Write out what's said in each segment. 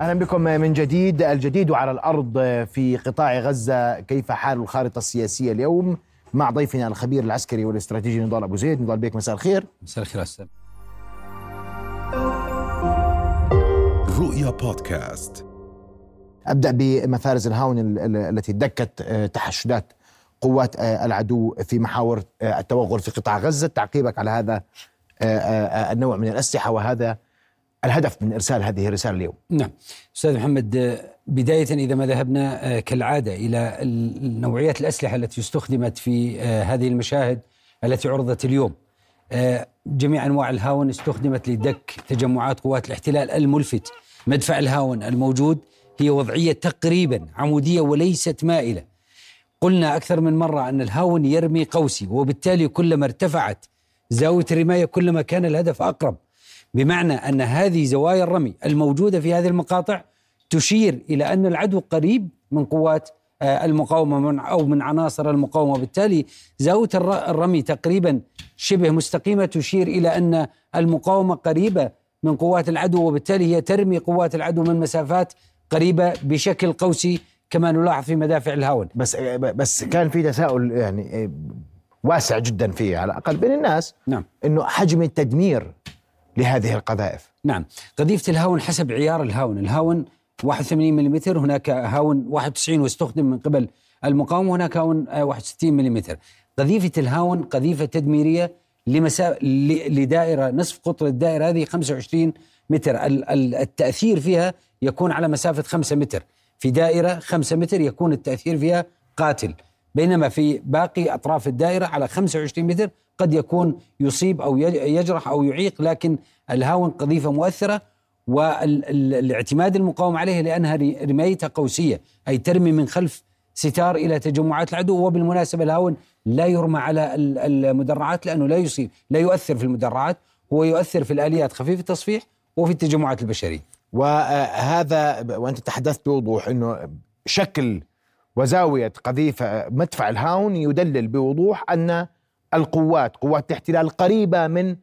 أهلا بكم من جديد. الجديد على الأرض في قطاع غزة. كيف حال الخارطة السياسية اليوم مع ضيفنا الخبير العسكري والاستراتيجي نضال أبو زيد؟ نضال بيك مساء الخير. مساء الخير أستاذ. رؤيا بودكاست. أبدأ بمفارز الهاون ال- ال- التي دكت آه، تحشدات قوات آه، العدو في محاور آه، التوغل في قطاع غزة. تعقيبك على هذا النوع من الأسلحة وهذا الهدف من إرسال هذه الرسالة اليوم. نعم. أستاذ محمد بداية إذا ما ذهبنا آه، كالعادة إلى ال- نوعيات الأسلحة التي استخدمت في آه، هذه المشاهد التي عرضت اليوم. آه، جميع أنواع الهاون استخدمت لدك تجمعات قوات الاحتلال الملفت. مدفع الهاون الموجود في وضعية تقريبا عمودية وليست مائلة. قلنا أكثر من مرة أن الهاون يرمي قوسي وبالتالي كلما ارتفعت زاوية الرماية كلما كان الهدف أقرب. بمعنى أن هذه زوايا الرمي الموجودة في هذه المقاطع تشير إلى أن العدو قريب من قوات آه، المقاومة من أو من عناصر المقاومة. وبالتالي زاوية الر- الرمي تقريبا شبه مستقيمة تشير إلى أن المقاومة قريبة من قوات العدو وبالتالي هي ترمي قوات العدو من مسافات قريبة بشكل قوسي كما نلاحظ في مدافع الهاون. بس بس كان في تساؤل يعني آه، واسع جدا فيه على الأقل بين الناس نعم. إنه حجم التدمير لهذه القذائف. نعم. قذيفة الهاون حسب عيار الهاون. الهاون 81 ملم هناك هاون 91 واستخدم من قبل المقاومة هناك هاون آه، 61 ملم قذيفة الهاون قذيفة تدميرية لمسا... لدائرة نصف قطر الدائرة هذه 25 متر. ال- ال- التأثير فيها يكون على مسافة 5 متر. في دائرة 5 متر يكون التأثير فيها قاتل. بينما في باقي أطراف الدائرة على 25 متر قد يكون يصيب أو يج- يجرح أو يعيق لكن الهاون قذيفة مؤثرة والإعتماد المقاوم عليها لأنها رمايتها قوسية أي ترمي من خلف ستار إلى تجمعات العدو وبالمناسبة الهاون لا يرمى على ال- المدرعات لأنه لا يصيب لا يؤثر في المدرعات هو يؤثر في الآليات خفيف التصفيح وفي التجمعات البشرية. وهذا وأنت تحدثت بوضوح إنه شكل وزاوية قذيفة مدفع الهاون يدلل بوضوح أن القوات قوات الاحتلال قريبة من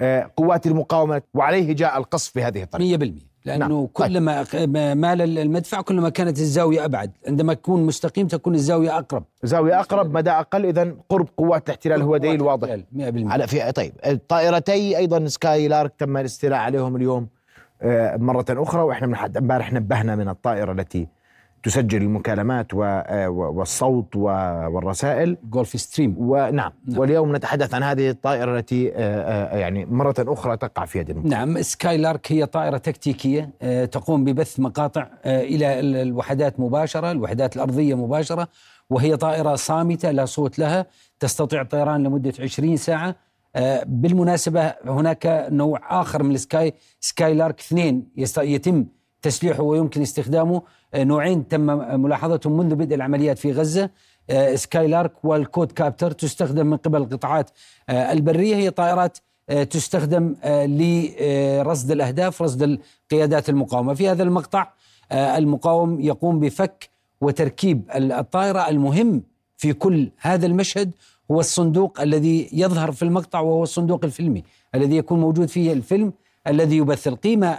آه، قوات المقاومة وعليه جاء القصف بهذه الطريقة. 100% لأنه نعم. نعم. كلما ما مال المدفع كلما كانت الزاوية أبعد. عندما تكون مستقيم تكون الزاوية أقرب. زاوية أقرب مدى أقل اذا قرب قوات الاحتلال هو دليل واضح. 100% على في طيب. الطائرتي أيضا Skylark تم الاستيلاء عليهم اليوم آه، مرة أخرى وإحنا من حد امبارح نبهنا من الطائرة التي تسجل المكالمات آه، والصوت والرسائل Gulfstream ونعم نعم. واليوم نتحدث عن هذه الطائرة التي آه، آه، يعني مرة أخرى تقع في يد المقاومة. نعم Skylark هي طائرة تكتيكية تقوم ببث مقاطع إلى ال- الوحدات مباشرة الوحدات الأرضية مباشرة وهي طائرة صامتة لا صوت لها تستطيع الطيران لمدة 20 ساعة بالمناسبة هناك نوع آخر من ال Sky Skylark اثنين يست- يتم تسليحه ويمكن استخدامه آه، نوعين تم ملاحظتهم منذ بدء العمليات في غزة. Skylark وال quadcopter تستخدم من قبل القطاعات آه، البرية. هي طائرات آه، تستخدم لرصد الأهداف رصد القيادات المقاومة. في هذا المقطع المقاوم يقوم بفك وتركيب ال- الطائرة. المهم في كل هذا المشهد هو الصندوق الذي يظهر في المقطع وهو الصندوق الفيلمي الذي يكون موجود فيه الفيلم الذي يبث القيمة.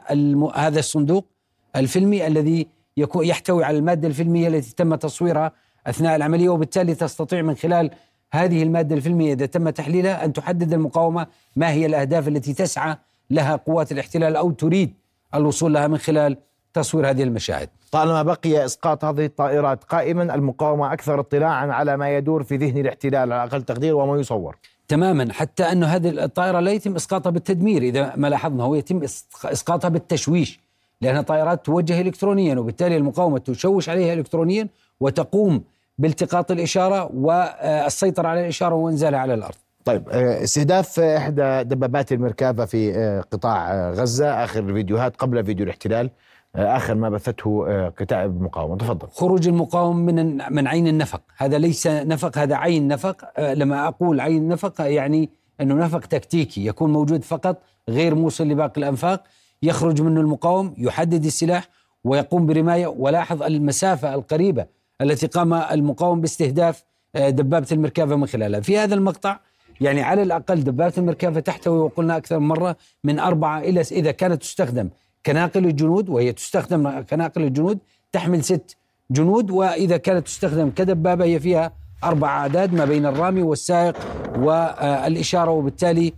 هذا الصندوق الفيلمي الذي يكون يحتوي على المادة الفيلمية التي تم تصويرها أثناء العملية وبالتالي تستطيع من خلال هذه المادة الفيلمية إذا تم تحليلها أن تحدد المقاومة ما هي الأهداف التي تسعى لها قوات الاحتلال أو تريد الوصول لها من خلال تصوير هذه المشاهد. طالما بقي إسقاط هذه الطائرات قائما المقاومة أكثر اطلاعا على ما يدور في ذهن الاحتلال على أقل تقدير وما يصور. تماما حتى أن هذه الطائرة لا يتم إسقاطها بالتدمير إذا ما لاحظنا هو يتم إسقاطها بالتشويش. لأنها طائرات توجه إلكترونيا وبالتالي المقاومة تشوش عليها إلكترونيا وتقوم بالتقاط الإشارة والسيطرة على الإشارة وإنزالها على الأرض. طيب آه، استهداف إحدى دبابات المركبه في آه، قطاع آه، غزة آخر الفيديوهات قبل فيديو الاحتلال آخر ما بثته كتائب المقاومه تفضل. خروج المقاوم من من عين النفق. هذا ليس نفق هذا عين نفق. لما أقول عين نفق يعني أنه نفق تكتيكي يكون موجود فقط غير موصل لباقي الأنفاق. يخرج منه المقاوم يحدد السلاح ويقوم برماية. ولاحظ المسافة القريبة التي قام المقاوم باستهداف آه، دبابة المركبة من خلالها. في هذا المقطع يعني على الأقل دبابة المركبة تحتوي وقلنا أكثر من مرة من أربعة إلى إذا كانت تستخدم كناقل الجنود وهي تستخدم كناقل الجنود تحمل ست جنود. وإذا كانت تستخدم كدبابة هي فيها أربع أعداد ما بين الرامي والسائق والإشارة. وبالتالي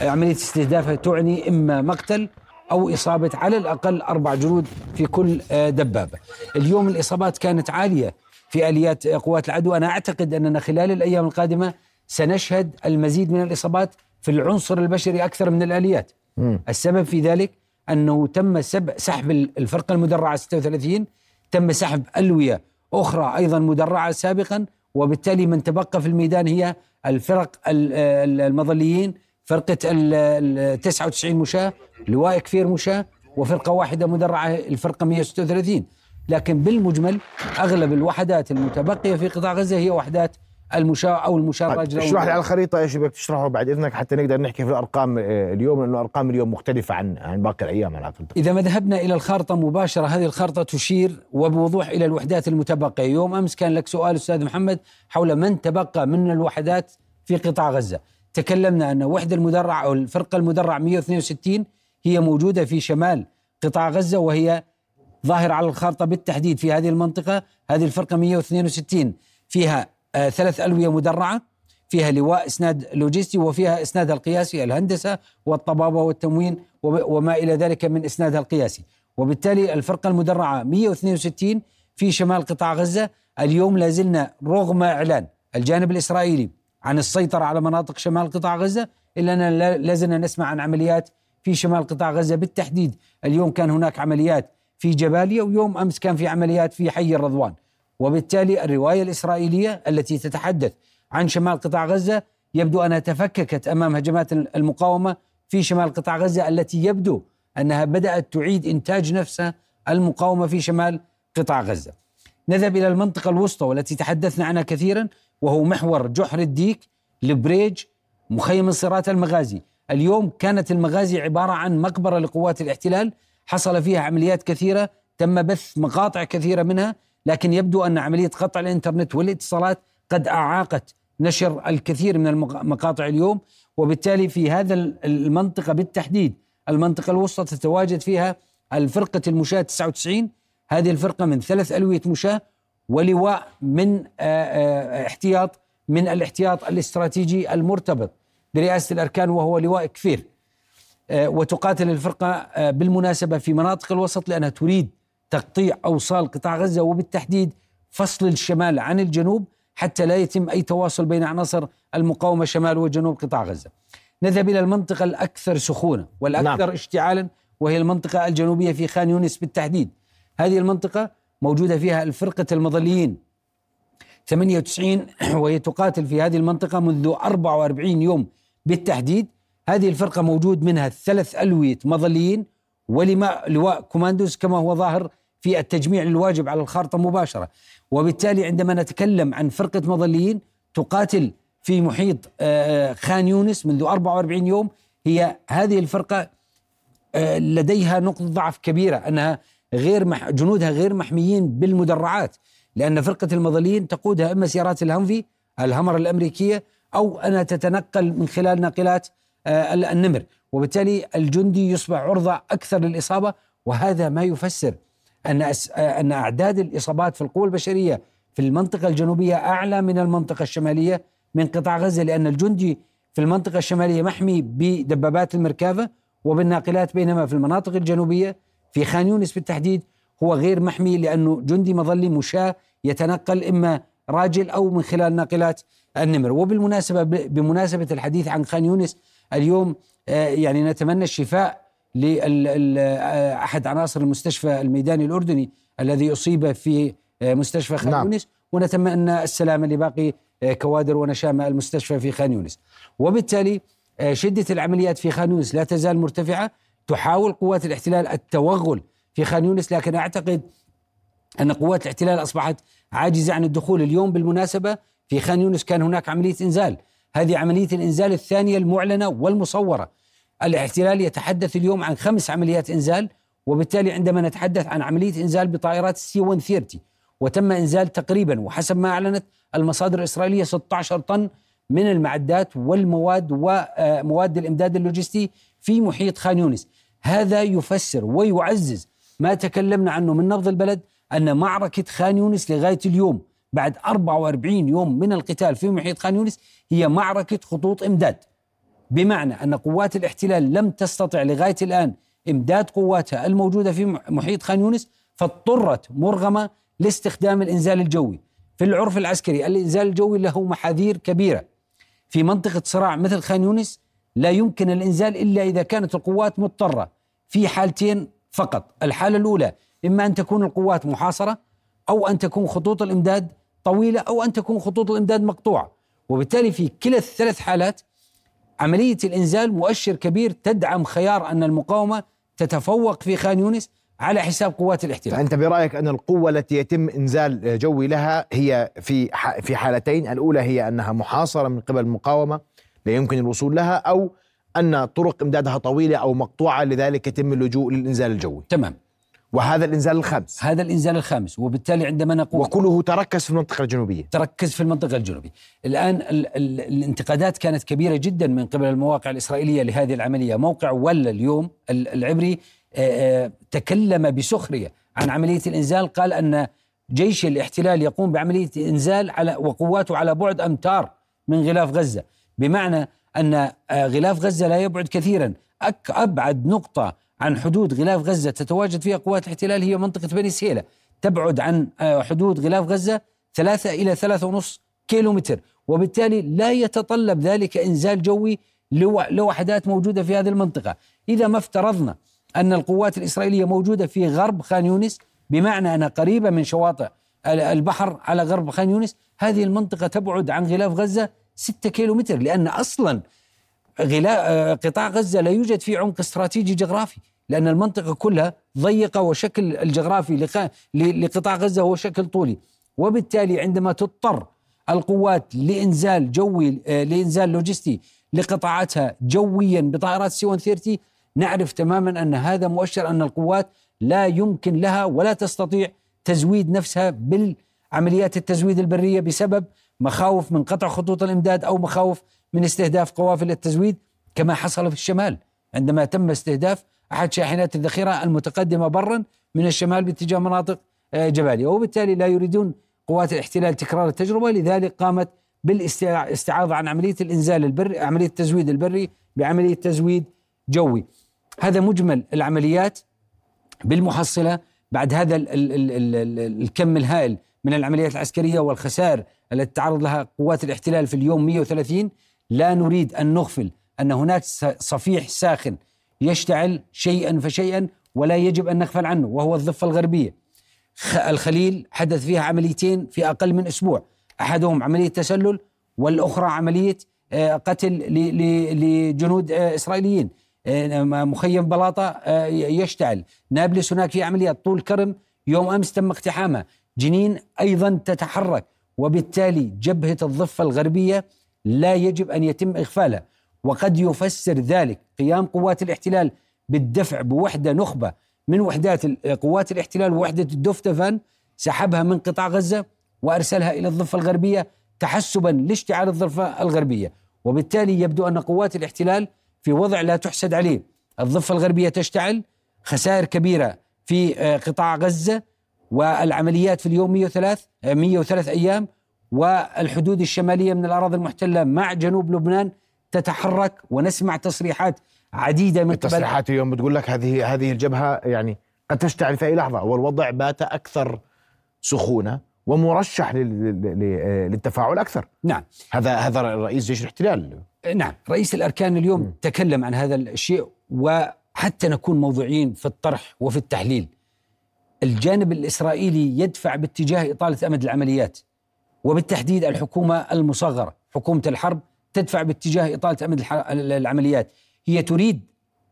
عملية استهدافها تعني إما مقتل أو إصابة على الأقل أربع جنود في كل دبابة. اليوم الإصابات كانت عالية في آليات قوات العدو، أنا أعتقد أننا خلال الأيام القادمة سنشهد المزيد من الإصابات في العنصر البشري أكثر من الآليات. م. السبب في ذلك أنه تم سحب الفرقة المدرعة 36 تم سحب ألوية أخرى أيضا مدرعة سابقا وبالتالي من تبقى في الميدان هي الفرق المظليين فرقة ال 99 مشاة لواء كفير مشاة وفرقة واحدة مدرعة الفرقة 136 لكن بالمجمل أغلب الوحدات المتبقية في قطاع غزة هي وحدات المشاة أو المشاة طيب، الراجلة اشرح لي على الخريطة إيش بدك تشرحه بعد إذنك حتى نقدر نحكي في الأرقام آه، اليوم لأنه ارقام اليوم مختلفة عن عن باقي الأيام أنا اعتقد إذا ما ذهبنا إلى الخارطة مباشرة هذه الخارطة تشير وبوضوح إلى الوحدات المتبقية. يوم أمس كان لك سؤال أستاذ محمد حول من تبقى من الوحدات في قطاع غزة. تكلمنا أن وحدة المدرع أو الفرقة المدرع 162 هي موجودة في شمال قطاع غزة وهي ظاهرة على الخارطة بالتحديد في هذه المنطقة. هذه الفرقة 162 فيها آه ثلاث ألوية مدرعة فيها لواء إسناد لوجستي وفيها اسنادها القياسي الهندسة والطبابة والتموين وما إلى ذلك من اسنادها القياسي. وبالتالي الفرقة المدرعة 162 في شمال قطاع غزة. اليوم لازلنا رغم إعلان الجانب الإسرائيلي عن السيطرة على مناطق شمال قطاع غزة إلا أننا لازلنا نسمع عن عمليات في شمال قطاع غزة. بالتحديد اليوم كان هناك عمليات في جباليا ويوم أمس كان في عمليات في حي الرضوان. وبالتالي الرواية الإسرائيلية التي تتحدث عن شمال قطاع غزة يبدو أنها تفككت أمام هجمات المقاومة في شمال قطاع غزة التي يبدو أنها بدأت تعيد إنتاج نفسها المقاومة في شمال قطاع غزة. نذهب إلى المنطقة الوسطى والتي تحدثنا عنها كثيرا. وهو محور جحر الديك البريج مخيم انصارات المغازي. اليوم كانت المغازي عبارة عن مقبرة لقوات الاحتلال. حصل فيها عمليات كثيرة تم بث مقاطع كثيرة منها لكن يبدو أن عملية قطع الإنترنت والاتصالات قد أعاقت نشر الكثير من المقاطع اليوم. وبالتالي في هذا المنطقة بالتحديد المنطقة الوسطى تتواجد فيها الفرقة المشاة 99 هذه الفرقة من ثلاث ألوية مشاة ولواء من آه، آه، احتياط من الاحتياط الاستراتيجي المرتبط برئاسة الأركان وهو لواء كفير. آه، وتقاتل الفرقة بالمناسبة في مناطق الوسط لأنها تريد تقطيع أوصال قطاع غزة وبالتحديد فصل الشمال عن الجنوب حتى لا يتم أي تواصل بين عناصر المقاومة شمال وجنوب قطاع غزة. نذهب إلى المنطقة الأكثر سخونة والأكثر نعم. اشتعالا وهي المنطقة الجنوبية في خان يونس بالتحديد. هذه المنطقة موجودة فيها الفرقة المظليين. 98 وهي تقاتل في هذه المنطقة منذ 44 يوم بالتحديد. هذه الفرقة موجود منها ثلاث ألوية مظليين ولواء لواء كوماندوز كما هو ظاهر في التجميع الواجب على الخارطة مباشرة. وبالتالي عندما نتكلم عن فرقة مظليين تقاتل في محيط آه، خان يونس منذ 44 يوم. هي هذه الفرقة آه، لديها نقطة ضعف كبيرة أنها غير مح جنودها غير محميين بالمدرعات لأن فرقة المظليين تقودها إما سيارات الهمفي الهمر الأمريكية أو أنها تتنقل من خلال ناقلات آه، النمر. وبالتالي الجندي يصبح عرضة أكثر للإصابة وهذا ما يفسر أن آه، أن أعداد الإصابات في القوى البشرية في المنطقة الجنوبية أعلى من المنطقة الشمالية من قطاع غزة لأن الجندي في المنطقة الشمالية محمي بدبابات المركافة وبالناقلات بينما في المناطق الجنوبية في خان يونس بالتحديد هو غير محمي لأنه جندي مظلي مشاة يتنقل إما راجل أو من خلال ناقلات النمر. وبالمناسبة بمناسبة الحديث عن خان يونس اليوم آه، يعني نتمنى الشفاء لأحد آه، عناصر المستشفى الميداني الأردني الذي أصيب في آه، مستشفى خان نعم. يونس. ونتمنى السلامة لباقي كوادر ونشامة المستشفى في خان يونس. وبالتالي شدة العمليات في خان يونس لا تزال مرتفعة. تحاول قوات الاحتلال التوغل في خان يونس لكن أعتقد أن قوات الاحتلال أصبحت عاجزة عن الدخول اليوم بالمناسبة في خان يونس. كان هناك عملية إنزال. هذه عملية الإنزال الثانية المعلنة والمصورة. الاحتلال يتحدث اليوم عن خمس عمليات إنزال وبالتالي عندما نتحدث عن عملية إنزال بطائرات ال C 130 وتم إنزال تقريبا وحسب ما أعلنت المصادر الإسرائيلية 16 طن من المعدات والمواد ومواد الإمداد اللوجستي في محيط خان يونس. هذا يفسر ويعزز ما تكلمنا عنه من نبض البلد أن معركة خان يونس لغاية اليوم بعد 44 يوم من القتال في محيط خان يونس هي معركة خطوط إمداد. بمعنى أن قوات الاحتلال لم تستطع لغاية الآن إمداد قواتها الموجودة في محيط خان يونس فاضطرت مرغمة لاستخدام الإنزال الجوي. في العرف العسكري الإنزال الجوي له محاذير كبيرة. في منطقة صراع مثل خان يونس لا يمكن الإنزال إلا إذا كانت القوات مضطرة في حالتين فقط. الحالة الأولى إما أن تكون القوات محاصرة أو أن تكون خطوط الإمداد طويلة أو أن تكون خطوط الإمداد مقطوعة. وبالتالي في كلا الثلاث حالات عملية الإنزال مؤشر كبير تدعم خيار أن المقاومة تتفوق في خان يونس على حساب قوات الاحتلال فأنت برأيك أن القوة التي يتم إنزال جوي لها هي في في حالتين؟ الأولى هي أنها محاصرة من قبل المقاومة لا يمكن الوصول لها أو أن طرق إمدادها طويلة أو مقطوعة لذلك يتم اللجوء للإنزال الجوي. تمام. وهذا الإنزال الخامس. هذا الإنزال الخامس. وبالتالي عندما نقول وكله تركز في المنطقة الجنوبية. تركز في المنطقة الجنوبية. الآن ال ال الانتقادات كانت كبيرة جدا من قبل المواقع الإسرائيلية لهذه العملية. موقع ولا اليوم العبري آه، آه، تكلم بسخرية عن عملية الإنزال. قال أن جيش الاحتلال يقوم بعملية إنزال على وقواته على بعد أمتار من غلاف غزة. بمعنى أن آه، غلاف غزة لا يبعد كثيرا. أبعد نقطة عن حدود غلاف غزة تتواجد فيها قوات الاحتلال هي منطقة بني سهيلة. تبعد عن حدود غلاف غزة ثلاثة إلى ثلاثة ونص كيلو متر وبالتالي لا يتطلب ذلك إنزال جوي لوحدات موجودة في هذه المنطقة. إذا ما افترضنا أن القوات الإسرائيلية موجودة في غرب خان يونس بمعنى أنها قريبة من شواطئ البحر على غرب خان يونس هذه المنطقة تبعد عن غلاف غزة ستة كيلو متر لأن أصلا غلاء قطاع غزة لا يوجد فيه عمق استراتيجي جغرافي لأن المنطقة كلها ضيقة وشكل الجغرافي لقطاع غزة هو شكل طولي. وبالتالي عندما تضطر القوات لإنزال جوي لإنزال لوجستي لقطاعاتها جويا بطائرات سي 130 نعرف تماما أن هذا مؤشر أن القوات لا يمكن لها ولا تستطيع تزويد نفسها بالعمليات التزويد البرية بسبب مخاوف من قطع خطوط الإمداد أو مخاوف من استهداف قوافل التزويد كما حصل في الشمال. عندما تم استهداف أحد شاحنات الذخيرة المتقدمة برا من الشمال باتجاه مناطق آه، جبالية وبالتالي لا يريدون قوات الاحتلال تكرار التجربة لذلك قامت بالاستعاضة عن عملية الإنزال البري عملية التزويد البري بعملية تزويد جوي. هذا مجمل العمليات بالمحصلة بعد هذا ال ال ال ال الكم الهائل من العمليات العسكرية والخسائر التي تعرض لها قوات الاحتلال في اليوم 130 لا نريد أن نغفل أن هناك صفيح ساخن يشتعل شيئا فشيئا ولا يجب أن نغفل عنه وهو الضفة الغربية. الخليل حدث فيها عمليتين في أقل من أسبوع، أحدهم عملية تسلل والأخرى عملية آه، قتل لجنود آه، إسرائيليين. آه، مخيم بلاطة يشتعل نابلس هناك في عمليات طول كرم يوم أمس تم اقتحامها جنين أيضا تتحرك وبالتالي جبهة الضفة الغربية لا يجب أن يتم إغفالها. وقد يفسر ذلك قيام قوات الاحتلال بالدفع بوحدة نخبة من وحدات قوات الاحتلال ووحدة الدفتفان سحبها من قطاع غزة وأرسلها إلى الضفة الغربية تحسبا لاشتعال الضفة الغربية. وبالتالي يبدو أن قوات الاحتلال في وضع لا تحسد عليه. الضفة الغربية تشتعل خسائر كبيرة في آه، قطاع غزة والعمليات في اليوم 103 103 أيام والحدود الشمالية من الأراضي المحتلة مع جنوب لبنان تتحرك ونسمع تصريحات عديدة من التصريحات اليوم بتقول لك هذه هذه الجبهة يعني قد تشتعل في أي لحظة والوضع بات أكثر سخونة ومرشح للتفاعل أكثر. نعم. هذا هذا رئيس جيش الاحتلال. نعم. رئيس الأركان اليوم م. تكلم عن هذا الشيء وحتى نكون موضوعيين في الطرح وفي التحليل. الجانب الإسرائيلي يدفع باتجاه إطالة أمد العمليات وبالتحديد الحكومة المصغرة حكومة الحرب تدفع باتجاه إطالة أمد العمليات. هي تريد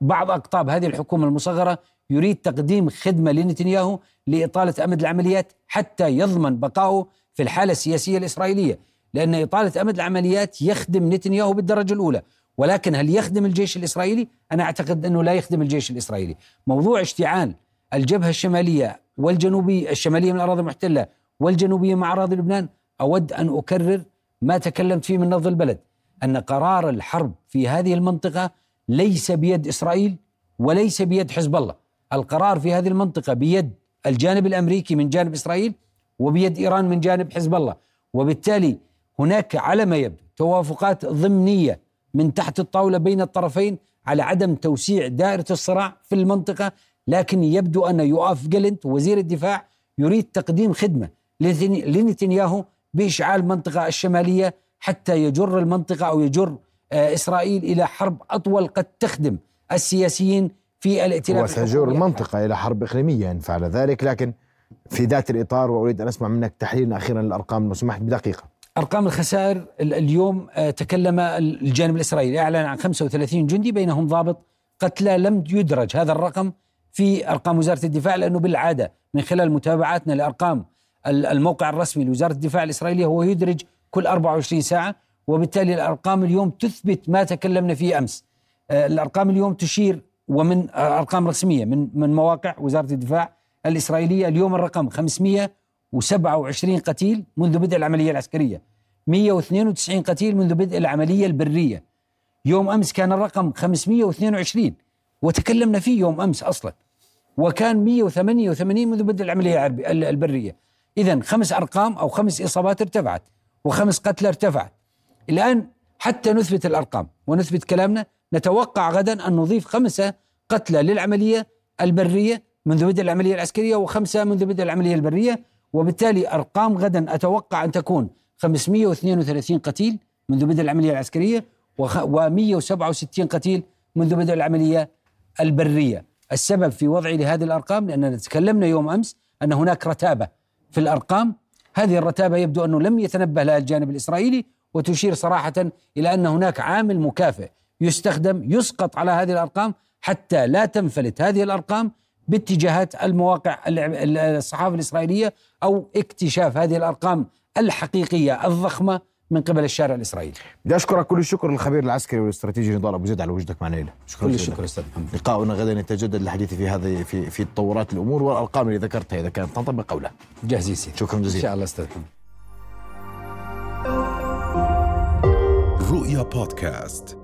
بعض أقطاب هذه الحكومة المصغرة يريد تقديم خدمة لنتنياهو لإطالة أمد العمليات حتى يضمن بقائه في الحالة السياسية الإسرائيلية لأن إطالة أمد العمليات يخدم نتنياهو بالدرجة الأولى. ولكن هل يخدم الجيش الإسرائيلي؟ أنا أعتقد أنه لا يخدم الجيش الإسرائيلي. موضوع اشتعال الجبهة الشمالية والجنوبية الشمالية من الأراضي المحتلة والجنوبية مع أراضي لبنان أود أن أكرر ما تكلمت فيه من نبض البلد أن قرار الحرب في هذه المنطقة ليس بيد إسرائيل وليس بيد حزب الله. القرار في هذه المنطقة بيد الجانب الأمريكي من جانب إسرائيل وبيد إيران من جانب حزب الله. وبالتالي هناك على ما يبدو توافقات ضمنية من تحت الطاولة بين الطرفين على عدم توسيع دائرة الصراع في المنطقة لكن يبدو أن يؤاف جلنت وزير الدفاع يريد تقديم خدمة لنتنياهو بإشعال المنطقة الشمالية حتى يجر المنطقة أو يجر آه، إسرائيل إلى حرب أطول قد تخدم السياسيين في الائتلاف وسيجر المنطقة إلى حرب إقليمية إن فعل ذلك لكن في ذات الإطار وأريد أن أسمع منك تحليلا أخيرا للأرقام لو سمحت بدقيقة. أرقام الخسائر اليوم آه، تكلم الجانب الإسرائيلي. أعلن عن 35 جندي بينهم ضابط قتلى لم يدرج. هذا الرقم في أرقام وزارة الدفاع لأنه بالعادة من خلال متابعاتنا لأرقام الموقع الرسمي لوزارة الدفاع الإسرائيلية هو يدرج كل 24 ساعة وبالتالي الأرقام اليوم تثبت ما تكلمنا فيه أمس. آه، الأرقام اليوم تشير ومن أرقام رسمية من من مواقع وزارة الدفاع الإسرائيلية اليوم الرقم 527 قتيل منذ بدء العملية العسكرية. 192 قتيل منذ بدء العملية البرية. يوم أمس كان الرقم 522 وتكلمنا فيه يوم أمس أصلا. وكان 188 منذ بدء العملية البرية. إذا خمس أرقام أو خمس إصابات ارتفعت وخمس قتلى ارتفعت. الآن حتى نثبت الأرقام ونثبت كلامنا نتوقع غدا أن نضيف خمسة قتلى للعملية البرية منذ بدء العملية العسكرية وخمسة منذ بدء العملية البرية. وبالتالي أرقام غدا أتوقع أن تكون 532 قتيل منذ بدء العملية العسكرية و167 قتيل منذ بدء العملية البرية. السبب في وضعي لهذه الأرقام لأننا تكلمنا يوم أمس أن هناك رتابة في الأرقام. هذه الرتابة يبدو أنه لم يتنبه لها الجانب الإسرائيلي وتشير صراحة إلى أن هناك عامل مكافئ يستخدم يسقط على هذه الأرقام حتى لا تنفلت هذه الأرقام باتجاهات المواقع الصحافة الإسرائيلية أو اكتشاف هذه الأرقام الحقيقية الضخمة من قبل الشارع الإسرائيلي. بدي أشكرك كل الشكر للخبير العسكري والاستراتيجي نضال ابو زيد على وجودك معنا ليله. شكرا كل الشكر أستاذ محمد. لقاؤنا غدا يتجدد للحديث في هذه في في تطورات الأمور والأرقام اللي ذكرتها إذا كانت تنطبق أو لا. جاهزين سيدي. شكرا جزيلا. إن شاء الله أستاذ محمد. رؤيا بودكاست